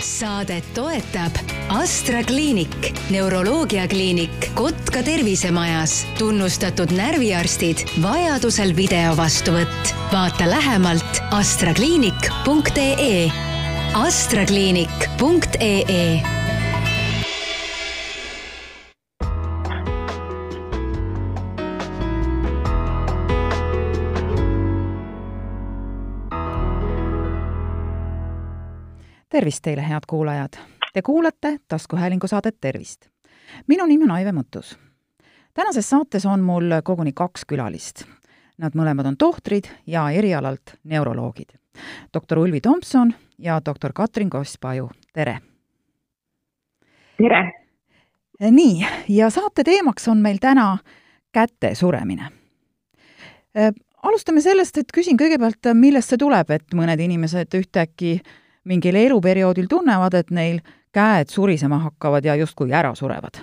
saadet toetab Astra kliinik, neuroloogiakliinik Kotka tervisemajas, tunnustatud närviarstid, vajadusel video vastuvõtt. vaata lähemalt astrakliinik.ee. astrakliinik.ee tervist teile, head kuulajad! Te kuulate taskuhäälingu saadet Tervist. minu nimi on Aive Mõttus. tänases saates on mul koguni kaks külalist. Nad mõlemad on tohtrid ja erialalt neuroloogid. doktor Ulvi Tomson ja doktor Katrin Koss-Paju, tere! tere! nii, ja saate teemaks on meil täna käte suremine alustame sellest, et küsin kõigepealt, millest see tuleb, et mõned inimesed ühtäkki mingil eluperioodil tunnevad, et neil käed surisema hakkavad ja justkui ära surevad?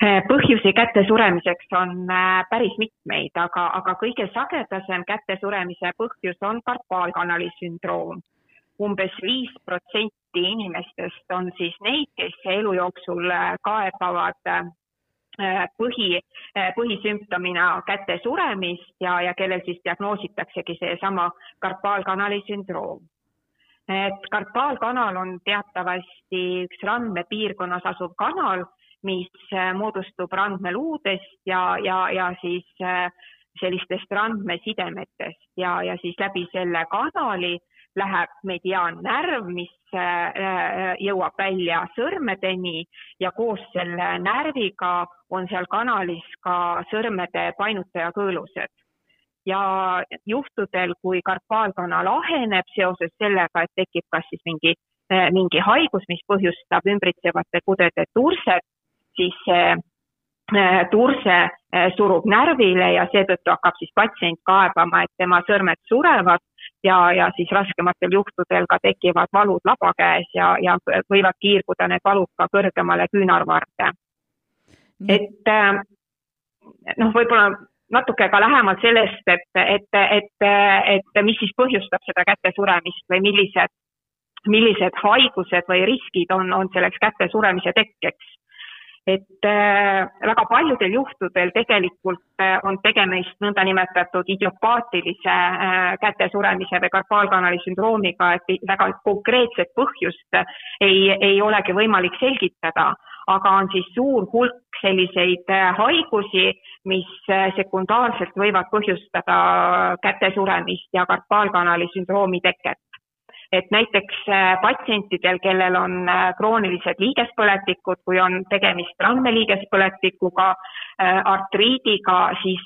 põhjusi käte suremiseks on äh, päris mitmeid, aga, aga kõige sagedasem käte suremise põhjus on karpaalkanali sündroom. umbes viis protsenti inimestest on siis neid, kes elu jooksul äh, kaebavad põhi, põhisümptomina käte suremist ja, ja kellel siis diagnoositaksegi seesama karpaalkanali sündroom et karpaalkanal on teatavasti üks randmepiirkonnas asuv kanal, mis äh, moodustub randmeluudest ja, ja, ja siis äh, sellistest randmesidemetest. Ja, ja siis läbi selle kanali läheb mediaannärv, mis äh, jõuab välja sõrmedeni ja koos selle närviga on seal kanalis ka sõrmede painutajakõõlused ja juhtudel, kui karpaalkanal aheneb seoses sellega, et tekib kas siis mingi, eh, mingi haigus, mis põhjustab ümbritsevate kudede turset, siis see eh, turse eh, surub närvile ja seetõttu hakkab siis patsient kaebama, et tema sõrmed surevad ja, ja siis raskematel juhtudel ka tekivad valud labakäes ja, ja võivad kiirguda need valud ka kõrgemale küünarvarde. et noh, võib-olla natuke ka lähemalt sellest, et, et, et, et mis siis põhjustab seda käte suremist või millised, millised haigused või riskid on, on selleks käte suremise tekkeks. et äh, väga paljudel juhtudel tegelikult äh, on tegemist nõndanimetatud idiopaatilise äh, käte suremise või karpaalkanali sündroomiga, et väga konkreetset põhjust ei, ei olegi võimalik selgitada aga on siis suur hulk selliseid äh, haigusi, mis äh, sekundaarselt võivad põhjustada käte suremist ja karpaalkanali sündroomi teket. et näiteks äh, patsientidel, kellel on kroonilised liigespõletikud, kui on tegemist randmeliigespõletikuga, artriidiga, siis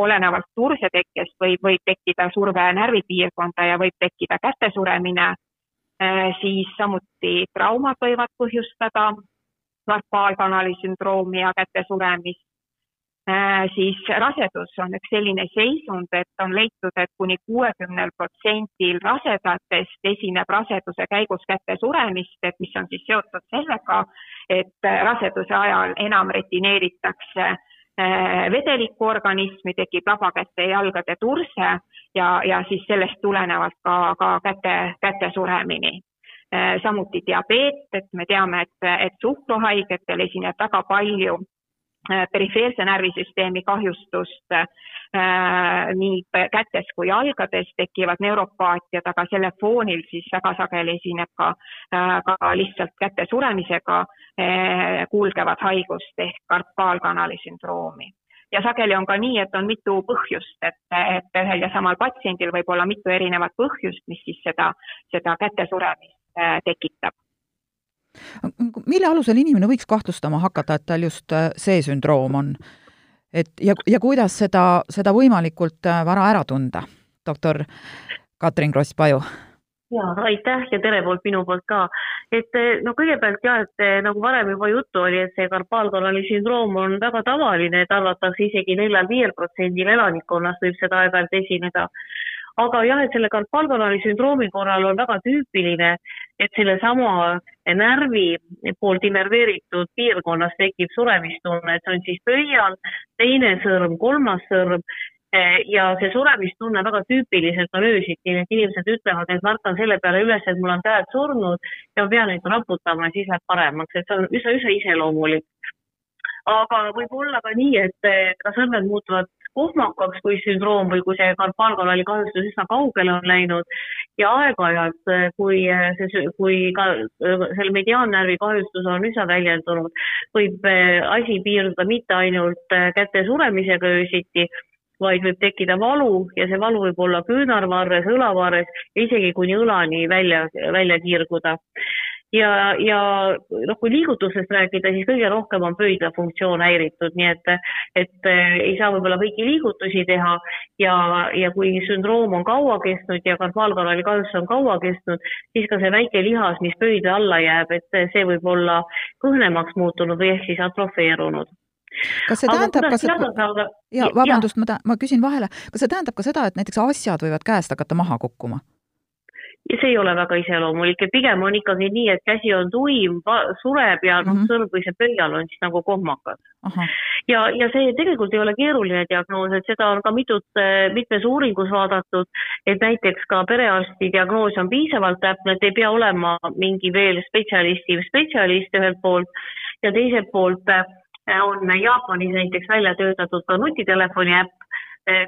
olenevalt tursetekkest võib, võib tekkida surve närvipiirkonda ja võib tekkida käte suremine Äh, siis samuti traumad võivad põhjustada karpaalkanali sündroomi ja käte suremist. Äh, siis rasedus on üks selline seisund, et on leitud, et kuni kuuekümnel protsendil rasedatest esineb raseduse käigus käte suremist, et mis on siis seotud sellega, et raseduse ajal enam retineeritakse Äh, vedelikku organismi, tekib labakäte ja jalgade turse ja, ja siis sellest tulenevalt ka, ka käte, käte suremini. Äh, samuti diabeet, et me teame, et, et suhkruhaigetel esineb väga palju perifeerse närvisüsteemi kahjustust nii kätes kui jalgades tekivad neuropaatiad, aga selle foonil siis väga sageli esineb ka, ka lihtsalt käte suremisega kulgevat haigust ehk karpaalkanali sündroomi. ja sageli on ka nii, et on mitu põhjust, et, et ühel ja samal patsiendil võib olla mitu erinevat põhjust, mis siis seda, seda käte suremist tekitab mille alusel inimene võiks kahtlustama hakata, et tal just eh, see sündroom on? et ja, ja kuidas seda, seda võimalikult vara ära tunda, doktor Katrin Kross-Paju? jaa, aitäh ja tere poolt minu poolt ka. et eh, no kõigepealt jah, et nagu varem juba juttu oli, et see karpaalkanali sündroom on väga tavaline, et arvatakse isegi neljal-viiel protsendil elanikkonnast võib seda aeg-ajalt esineda. Aga jah, et selle karpaalkanali sündroomi korral on väga tüüpiline, et sellesama närvi poolt innerveeritud piirkonnas tekib suremistunne, et see on siis pöial, teine sõrm, kolmas sõrm. Ja see suremistunne väga tüüpiliselt on öösiti, et inimesed ütlevad, et ma ärkan selle peale üles, et mul on käed surnud ja ma pean neid raputama ja siis läheb paremaks, et see on üsna, üsna iseloomulik. Aga võib olla ka nii, et ka sõrmed muutuvad kohmakaks, kui sündroom või kui see karpaalkanali kahjustus üsna kaugele on läinud. Ja aeg-ajalt, kui see, kui ka selle mediaannärvi kahjustus on üsna väljendunud, võib asi piirduda mitte ainult käte suremisega öösiti, vaid võib tekkida valu ja see valu võib olla küünarvarres, õlavarres ja isegi kuni õlani välja, välja kiirguda ja, ja noh, kui liigutustest rääkida, siis kõige rohkem on pöidla funktsioon häiritud, nii et, et eh, ei saa võib-olla kõiki liigutusi teha. Ja, ja kui sündroom on kaua kestnud ja karpaalkanali kahjustus on kaua kestnud, siis ka see väike lihas, mis pöidla alla jääb, et see võib olla kõhnemaks muutunud või ehk siis atrofeerunud. Kas see tähendab ka seda, ja vabandust, ma ta-, ma küsin vahele, kas see tähendab ka seda, et näiteks asjad võivad käest hakata maha kukkuma? Ja see ei ole väga iseloomulik, et pigem on ikkagi nii, et käsi on tuim, sureb ja noh mm -hmm., sõrm või see pöial on siis nagu kohmakas. ja, ja see tegelikult ei ole keeruline diagnoos, et seda on ka mitut, mitmes uuringus vaadatud, et näiteks ka perearsti diagnoos on piisavalt täpne, et ei pea olema mingi veel spetsialisti või spetsialist ühelt poolt ja teiselt poolt on Jaapanis näiteks välja töötatud ka nutitelefoni äpp,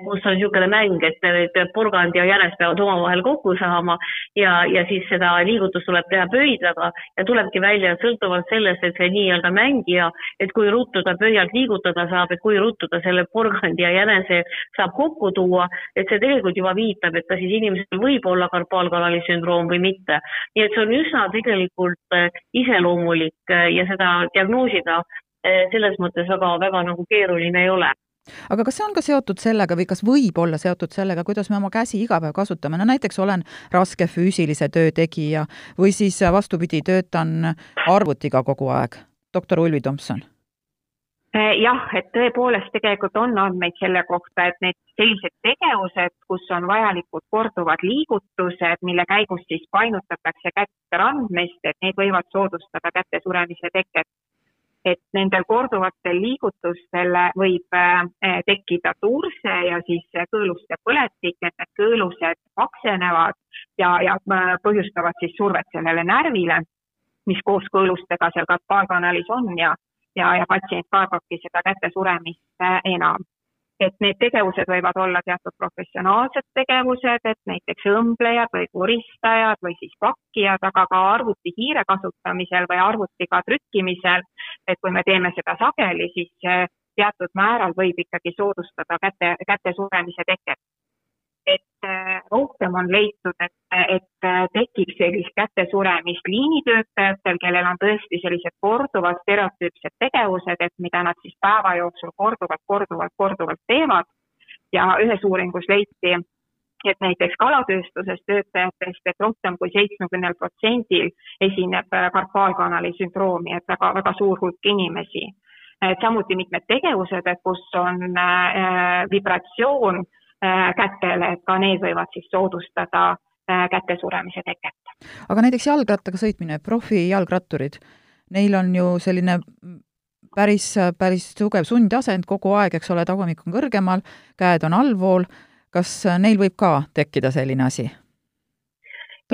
kus on niisugune mäng, et, et porgand ja jänes peavad omavahel kokku saama ja, ja siis seda liigutust tuleb teha pöidlaga ja tulebki välja sõltuvalt sellest, et see nii-öelda mängija, et kui ruttu ta pöialt liigutada saab, et kui ruttu ta selle porgandi ja jänese saab kokku tuua, et see tegelikult juba viitab, et kas siis inimesel võib olla karpaalkanali sündroom või mitte. nii et see on üsna tegelikult eh, iseloomulik eh, ja seda diagnoosida selles mõttes väga, väga nagu keeruline ei ole aga kas see on ka seotud sellega või kas võib olla seotud sellega, kuidas me oma käsi iga päev kasutame, no näiteks olen raske füüsilise töö tegija või siis vastupidi, töötan arvutiga kogu aeg? doktor Ulvi Tomson. Eh, jah, et tõepoolest tegelikult on andmeid selle kohta, et need sellised tegevused, kus on vajalikud korduvad liigutused, mille käigus siis painutatakse kätte randmest, et need võivad soodustada käte suremise teket et nendel korduvatel liigutustel võib äh, tekkida turse ja siis kõõluste põletik, et need kõõlused paksenevad ja, ja äh, põhjustavad siis survet sellele närvile, mis koos kõõlustega seal karpaalkanalis on ja, ja, ja patsient kardabki seda kätesuremist äh, enam et need tegevused võivad olla teatud professionaalsed tegevused, et näiteks õmblejad või koristajad või siis pakkijad, aga ka arvutihiire kasutamisel või arvutiga trükkimisel, et kui me teeme seda sageli, siis teatud määral võib ikkagi soodustada käte, käte suremise teket et äh, rohkem on leitud, et, et äh, tekib sellist kätesuremist liinitöötajatel, kellel on tõesti sellised korduvad stereotüüpsed tegevused, et mida nad siis päeva jooksul korduvalt, korduvalt, korduvalt teevad. ja ühes uuringus leiti, et näiteks kalatööstuses töötajatest, et rohkem kui seitsmekümnel protsendil esineb äh, karpaalkanali sündroomi, et väga, väga suur hulk inimesi. samuti mitmed tegevused, kus on äh, vibratsioon Äh, kätele, et ka need võivad siis soodustada äh, käte suremise teket. aga näiteks jalgrattaga sõitmine, profijalgratturid, neil on ju selline päris, päris tugev sundasend kogu aeg, eks ole, tagumik on kõrgemal, käed on allpool, kas neil võib ka tekkida selline asi?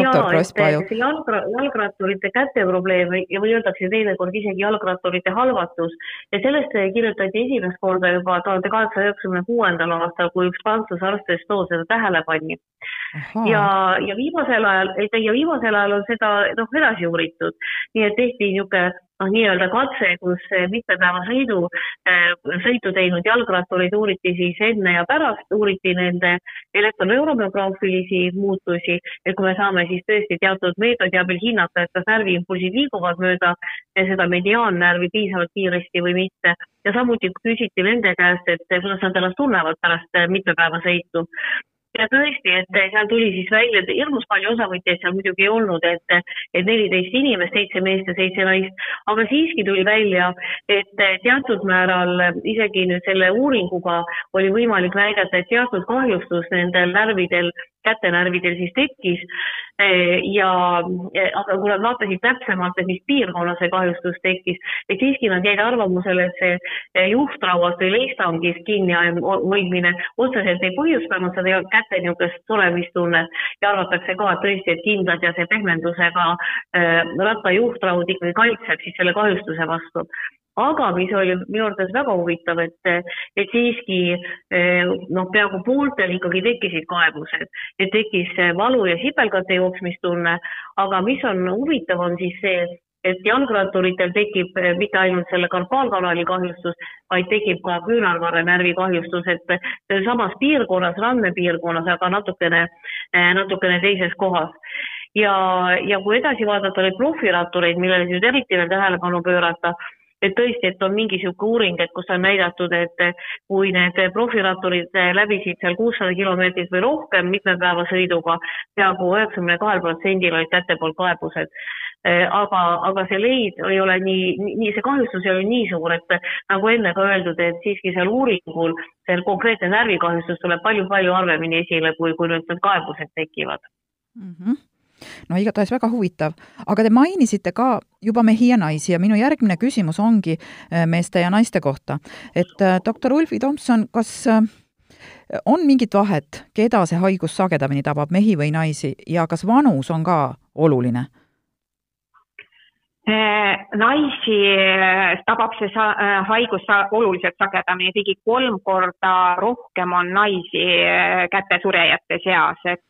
Jaa, et see jalgra-, jalgratturite käteprobleem ja öeldakse teinekord isegi jalgratturite halvatus. Ja sellest kirjutati esimest korda juba tuhande kaheksasaja üheksakümne kuuendal aastal, kui üks prantsuse arst Esto seda tähele pani. ja, ja viimasel ajal, ja viimasel ajal on seda noh, edasi uuritud, nii et tehti niisugune noh, nii-öelda katse, kus mitmepäevasõidu, äh, sõitu teinud jalgrattureid uuriti siis enne ja pärast, uuriti nende elektroneuromograafilisi muutusi, et kui me saame siis tõesti teatud meetodi abil hinnata, et kas närviimpulsid liiguvad mööda seda mediaannärvi piisavalt kiiresti või mitte. ja samuti küsiti nende käest, et kuidas nad ennast tunnevad pärast mitmepäevasõitu ja tõesti, et seal tuli siis välja, et hirmus palju osavõtjaid seal muidugi ei olnud, et, et neliteist inimest, seitse meest ja seitse naist, aga siiski tuli välja, et teatud määral isegi nüüd selle uuringuga oli võimalik näidata, et teatud kahjustus nendel närvidel, kätenärvidel siis tekkis. Ja aga kui nad vaatasid täpsemalt, et mis piirkonnas see kahjustus tekkis, et siiski nad jäid arvamusele, et see juhtrauas või leistangis kinni hoidmine otseselt ei põhjustanud seda käte niisugust suremistunnet ja arvatakse ka, et tõesti, et kindlad ja see pehmendusega ratta juhtraud ikkagi kaitseb siis selle kahjustuse vastu aga mis oli minu arvates väga huvitav, et, et siiski eh, noh, peaaegu pooltel ikkagi tekkisid kaebused, et tekkis valu ja sipelgate jooksmistunne, aga mis on huvitav, on siis see, et jalgratturitel tekib eh, mitte ainult selle karpaalkanali kahjustus, vaid tekib ka küünarvarre närvi kahjustus, et samas piirkonnas, randmepiirkonnas, aga natukene, eh, natukene teises kohas. Ja, ja kui edasi vaadata neid profirattureid, millele nüüd eriti veel tähelepanu pöörata et tõesti, et on mingi niisugune uuring, et kus on näidatud, et kui need profiratturid läbisid seal kuussada kilomeetrit või rohkem mitmepäevase sõiduga, peaaegu üheksakümne kahel protsendil olid käte poolt kaebused. aga, aga see leid ei ole nii, nii, see kahjustus ei ole nii suur, et nagu enne ka öeldud, et siiski seal uuringul see konkreetne närvikahjustus tuleb palju-palju harvemini esile, kui, kui nüüd need kaebused tekivad mm. -hmm no igatahes väga huvitav. aga te mainisite ka juba mehi ja naisi ja minu järgmine küsimus ongi äh, meeste ja naiste kohta. et äh, doktor Ulfi Tomson, kas äh, on mingit vahet, keda see haigus sagedamini tabab, mehi või naisi, ja kas vanus on ka oluline? Naisi tabab see haigus oluliselt sagedamini, ligi kolm korda rohkem on naisi kätesurejate seas, et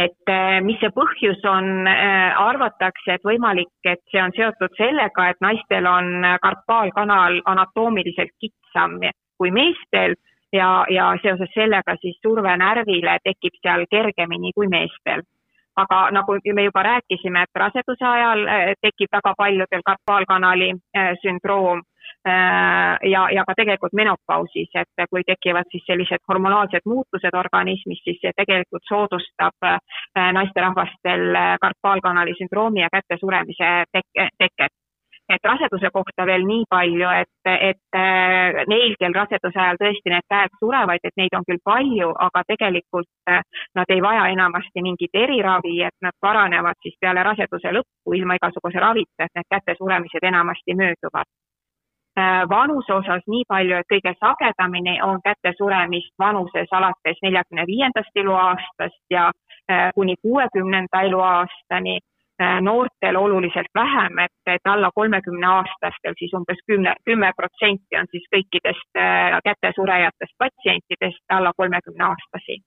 et mis see põhjus on, arvatakse, et võimalik, et see on seotud sellega, et naistel on karpaalkanal anatoomiliselt kitsam kui meestel ja, ja seoses sellega siis surve närvile tekib seal kergemini kui meestel aga nagu me juba rääkisime, et raseduse ajal tekib väga paljudel karpaalkanali sündroom Äh, ja, ja ka tegelikult menopausis, et kui tekivad siis sellised hormonaalsed muutused organismis, siis see tegelikult soodustab naisterahvastel karpaalkanali sündroomi ja käte suremise tek-, teket et raseduse kohta veel nii palju, et, et äh, neil, kel raseduse ajal tõesti need käed surevad, et neid on küll palju, aga tegelikult nad ei vaja enamasti mingit eriravi, et nad paranevad siis peale raseduse lõppu ilma igasuguse ravita, et need käte suremised enamasti mööduvad Äh, vanuse osas nii palju, et kõige sagedamini on käte suremist vanuses alates neljakümne viiendast eluaastast ja äh, kuni kuuekümnenda eluaastani. Äh, noortel oluliselt vähem, et, et alla kolmekümne aastastel siis umbes kümme, kümme protsenti on siis kõikidest kätesurejatest patsientidest alla kolmekümne aastasi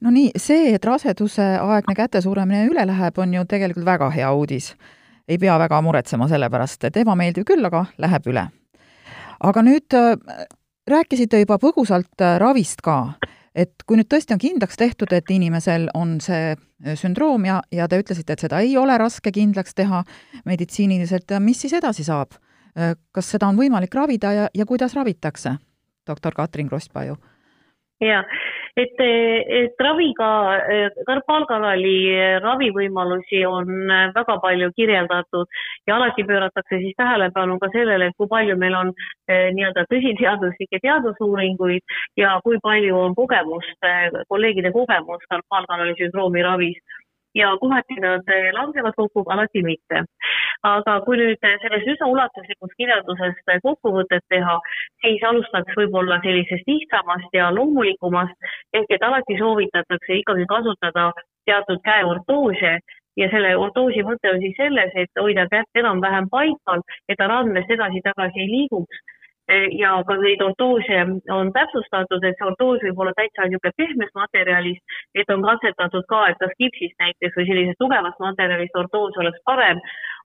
no nii, see, et raseduse aegne kätesuremine üle läheb, on ju tegelikult väga hea uudis. Ei pea väga muretsema selle pärast, et ebameeldiv küll, aga läheb üle. aga nüüd äh, rääkisite juba põgusalt äh, ravist ka, et kui nüüd tõesti on kindlaks tehtud, et inimesel on see äh, sündroom ja, ja te ütlesite, et seda ei ole raske kindlaks teha meditsiiniliselt, mis siis edasi saab? kas seda on võimalik ravida ja, ja kuidas ravitakse? doktor Katrin Krosspaju. Jaa. Et, et raviga, karpaalkanali ravivõimalusi on väga palju kirjeldatud ja alati pööratakse siis tähelepanu ka sellele, et kui palju meil on eh, nii-öelda tõsiteaduslikke teadusuuringuid ja kui palju on kogemust, eh, kolleegide kogemust karpaalkanali sündroomi ravis ja kohati nad eh, langevad kokku, alati mitte. aga kui nüüd eh, sellest üsna ulatuslikust kirjeldusest eh, kokkuvõtet teha, siis alustaks võib-olla sellisest lihtsamast ja loomulikumast, ehk et alati soovitatakse ikkagi kasutada teatud käeortoose ja selle ortoosi mõte on siis selles, et hoida kätt enam-vähem paikal, et ta randmest edasi-tagasi ei liiguks ja ka neid ortoose on täpsustatud, et see ortoos võib olla täitsa niisugune pehmest materjalist, et on katsetatud ka, et kas kipsist näiteks või sellisest tugevast materjalist ortoos oleks parem,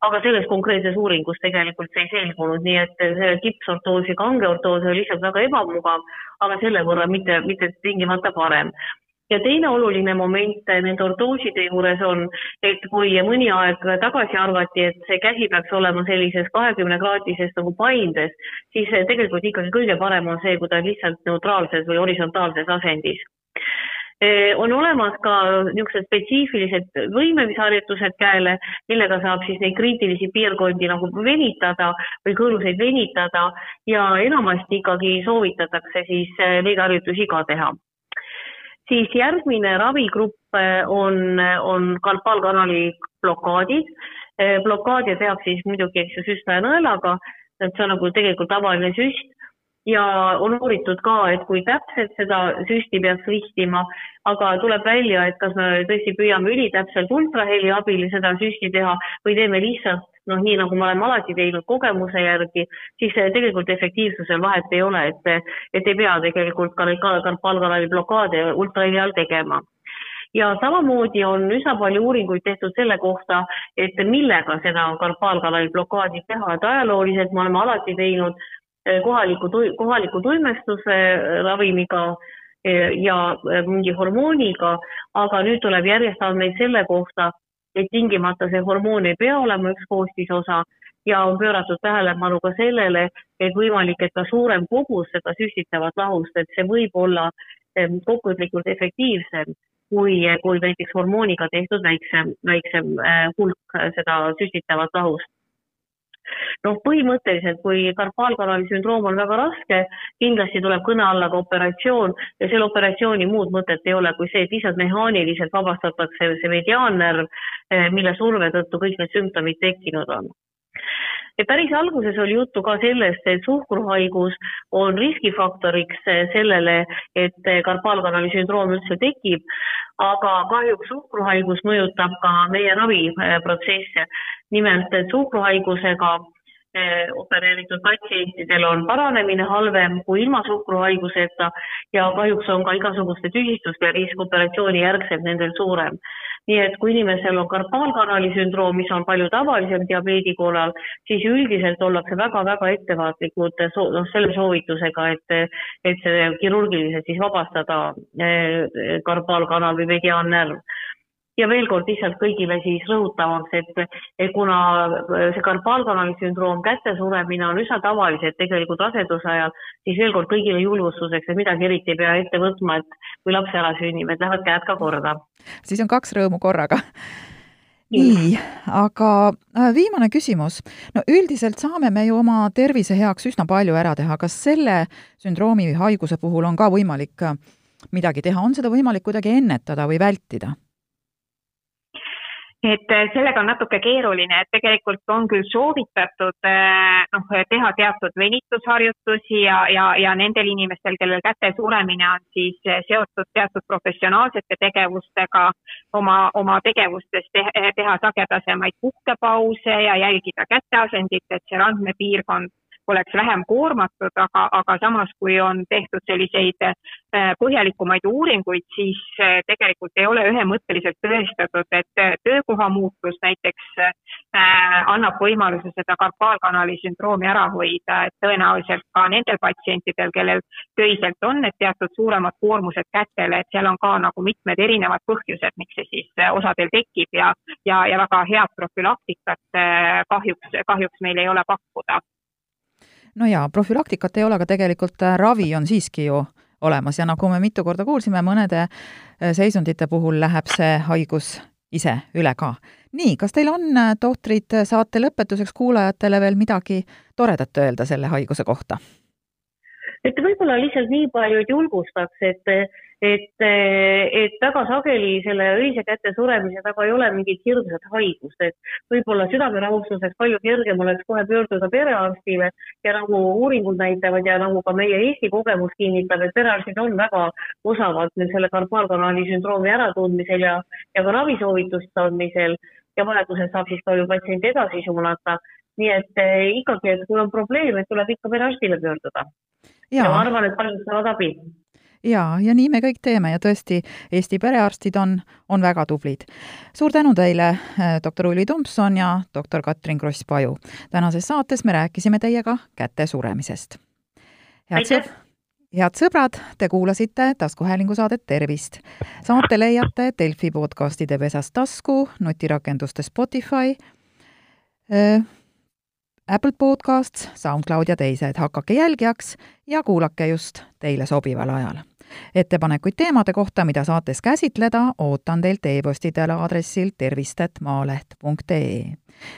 aga selles konkreetses uuringus tegelikult see ei selgunud, nii et see kipsortoos ja kange ortoos oli lihtsalt väga ebamugav, aga selle võrra mitte, mitte tingimata parem ja teine oluline moment nende ortooside juures on, et kui mõni aeg tagasi arvati, et see käsi peaks olema sellises kahekümne kraadises nagu paindes, siis tegelikult ikkagi kõige parem on see, kui ta on lihtsalt neutraalses või horisontaalses asendis. On olemas ka niisugused spetsiifilised võimemisharjutused käele, millega saab siis neid kriitilisi piirkondi nagu venitada või kõõluseid venitada ja enamasti ikkagi soovitatakse siis neid harjutusi ka teha siis järgmine ravigrupp on, on karpaalkanali blokaadid. blokaade tehakse siis muidugi, eks ju, süstlajanõelaga, et see on nagu tegelikult tavaline süst ja on uuritud ka, et kui täpselt seda süsti peaks ristima, aga tuleb välja, et kas me tõesti püüame ülitäpselt ultraheli abil seda süsti teha või teeme lihtsalt noh, nii nagu me oleme alati teinud kogemuse järgi, siis tegelikult efektiivsusel vahet ei ole, et, et ei pea tegelikult ka neid karpaalkanali blokaade ultraheli all tegema. Ja samamoodi on üsna palju uuringuid tehtud selle kohta, et millega seda karpaalkanali blokaadi teha, et ajalooliselt me oleme alati teinud Eh, kohaliku, kohaliku tuimestuse eh, ravimiga eh, ja mingi hormooniga, aga nüüd tuleb järjest andmeid selle kohta, et tingimata see hormoon ei pea olema üks koostisosa ja on pööratud tähelepanu ka sellele, et võimalik, et ka suurem kogus seda süstitavat lahust, et see võib olla kokkuvõtlikult efektiivsem kui, kui näiteks hormooniga tehtud väiksem, väiksem hulk seda süstitavat lahust noh, põhimõtteliselt, kui karpaalkanali sündroom on väga raske, kindlasti tuleb kõne alla ka operatsioon ja selle operatsiooni muud mõtet ei ole kui see, et lihtsalt mehaaniliselt vabastatakse see mediaannärv, eh, mille surve tõttu kõik need sümptomid tekkinud on ja päris alguses oli juttu ka sellest, et suhkruhaigus on riskifaktoriks sellele, et karpaalkanali sündroom üldse tekib, aga kahjuks suhkruhaigus mõjutab ka meie raviprotsesse. Nimelt suhkruhaigusega opereeritud patsientidel on paranemine halvem kui ilma suhkruhaiguseta ja kahjuks on ka igasuguste tüsistuste risk operatsiooni järgselt nendel suurem. nii et kui inimesel on karpaalkanali sündroom, mis on palju tavalisem diabeedi korral, siis üldiselt ollakse väga-väga ettevaatlikud noh, selle soovitusega, et, et see kirurgiliselt siis vabastada eh, karpaalkanal või mediaannärv ja veel kord lihtsalt kõigile siis rõhutamaks, et, kuna see karpaalkanali sündroom, kätesuremine on üsna tavalised tegelikult raseduse ajal, siis veel kord kõigile julgustuseks, et midagi eriti ei pea ette võtma, et kui laps ära sünnib, et lähevad käed ka korda. siis on kaks rõõmu korraga nii, aga äh, viimane küsimus. no üldiselt saame me ju oma tervise heaks üsna palju ära teha, kas selle sündroomi või haiguse puhul on ka võimalik äh, midagi teha, on seda võimalik kuidagi ennetada või vältida? Et äh, sellega on natuke keeruline, et tegelikult on küll soovitatud äh, noh, teha teatud venitusharjutusi ja, ja, ja nendel inimestel, kellel käte suremine on siis äh, seotud teatud professionaalsete tegevustega, oma, oma tegevustes te, teha sagedasemaid puhkepause ja jälgida käteasendit, et see randmepiirkond oleks vähem koormatud, aga, aga samas, kui on tehtud selliseid äh, põhjalikumaid uuringuid, siis äh, tegelikult ei ole ühemõtteliselt tõestatud, et äh, töökoha muutus näiteks annab võimaluse seda karpaalkanali sündroomi ära hoida, et tõenäoliselt ka nendel patsientidel, kellel töiselt on need teatud suuremad koormused kätele, et seal on ka nagu mitmed erinevad põhjused, miks see siis osadel tekib ja, ja, ja väga head profülaktikat kahjuks, kahjuks meil ei ole pakkuda no jaa, profülaktikat ei ole, aga tegelikult äh, ravi on siiski ju olemas ja nagu me mitu korda kuulsime, mõnede äh, seisundite puhul läheb see haigus ise üle ka. nii, kas teil on, äh, tohtrid, saate lõpetuseks kuulajatele veel midagi toredat öelda selle haiguse kohta? et võib-olla lihtsalt nii palju, et julgustaks, et et, et väga sageli selle õise käte suremise taga ei ole mingit hirmsat haigust, et võib-olla südamerahustuseks palju kergem oleks kohe pöörduda perearstile ja nagu uuringud näitavad ja nagu ka meie Eesti kogemus kinnitab, et perearstid on väga osavad nüüd selle karpaalkanali sündroomi äratundmisel ja, ja ka ravisoovituste andmisel ja vajadusel saab siis ka ju patsienti edasi suunata. nii et eh, ikkagi, et kui on probleem, et tuleb ikka perearstile pöörduda. ja ma arvan, et paljud saavad abi jaa, ja nii me kõik teeme ja tõesti, Eesti perearstid on, on väga tublid. suur tänu teile, äh, doktor Ulvi Tomson ja doktor Katrin Kross-Paju. tänases saates me rääkisime teiega käte suremisest. head sõb-, head sõbrad, te kuulasite taskuhäälingu saadet Tervist. saate leiate Delfi podcastide pesast tasku, nutirakenduste Spotify, äh, Apple Podcasts, SoundCloud ja teised, hakake jälgijaks ja kuulake just teile sobival ajal ettepanekuid teemade kohta, mida saates käsitleda, ootan teilt e-posti teel aadressil tervist.maaleht.ee.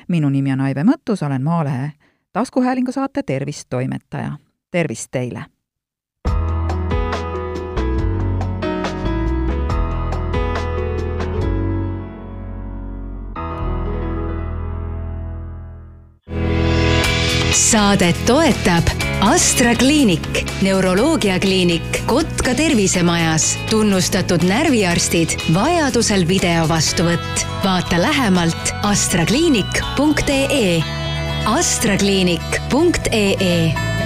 minu nimi on Aive Mõttus, olen Maalehe taskuhäälingu saate Tervist toimetaja. tervist teile! saadet toetab Astra kliinik, neuroloogiakliinik Kotka tervisemajas, tunnustatud närviarstid, vajadusel video vastuvõtt. vaata lähemalt astrakliinik.ee. astrakliinik.ee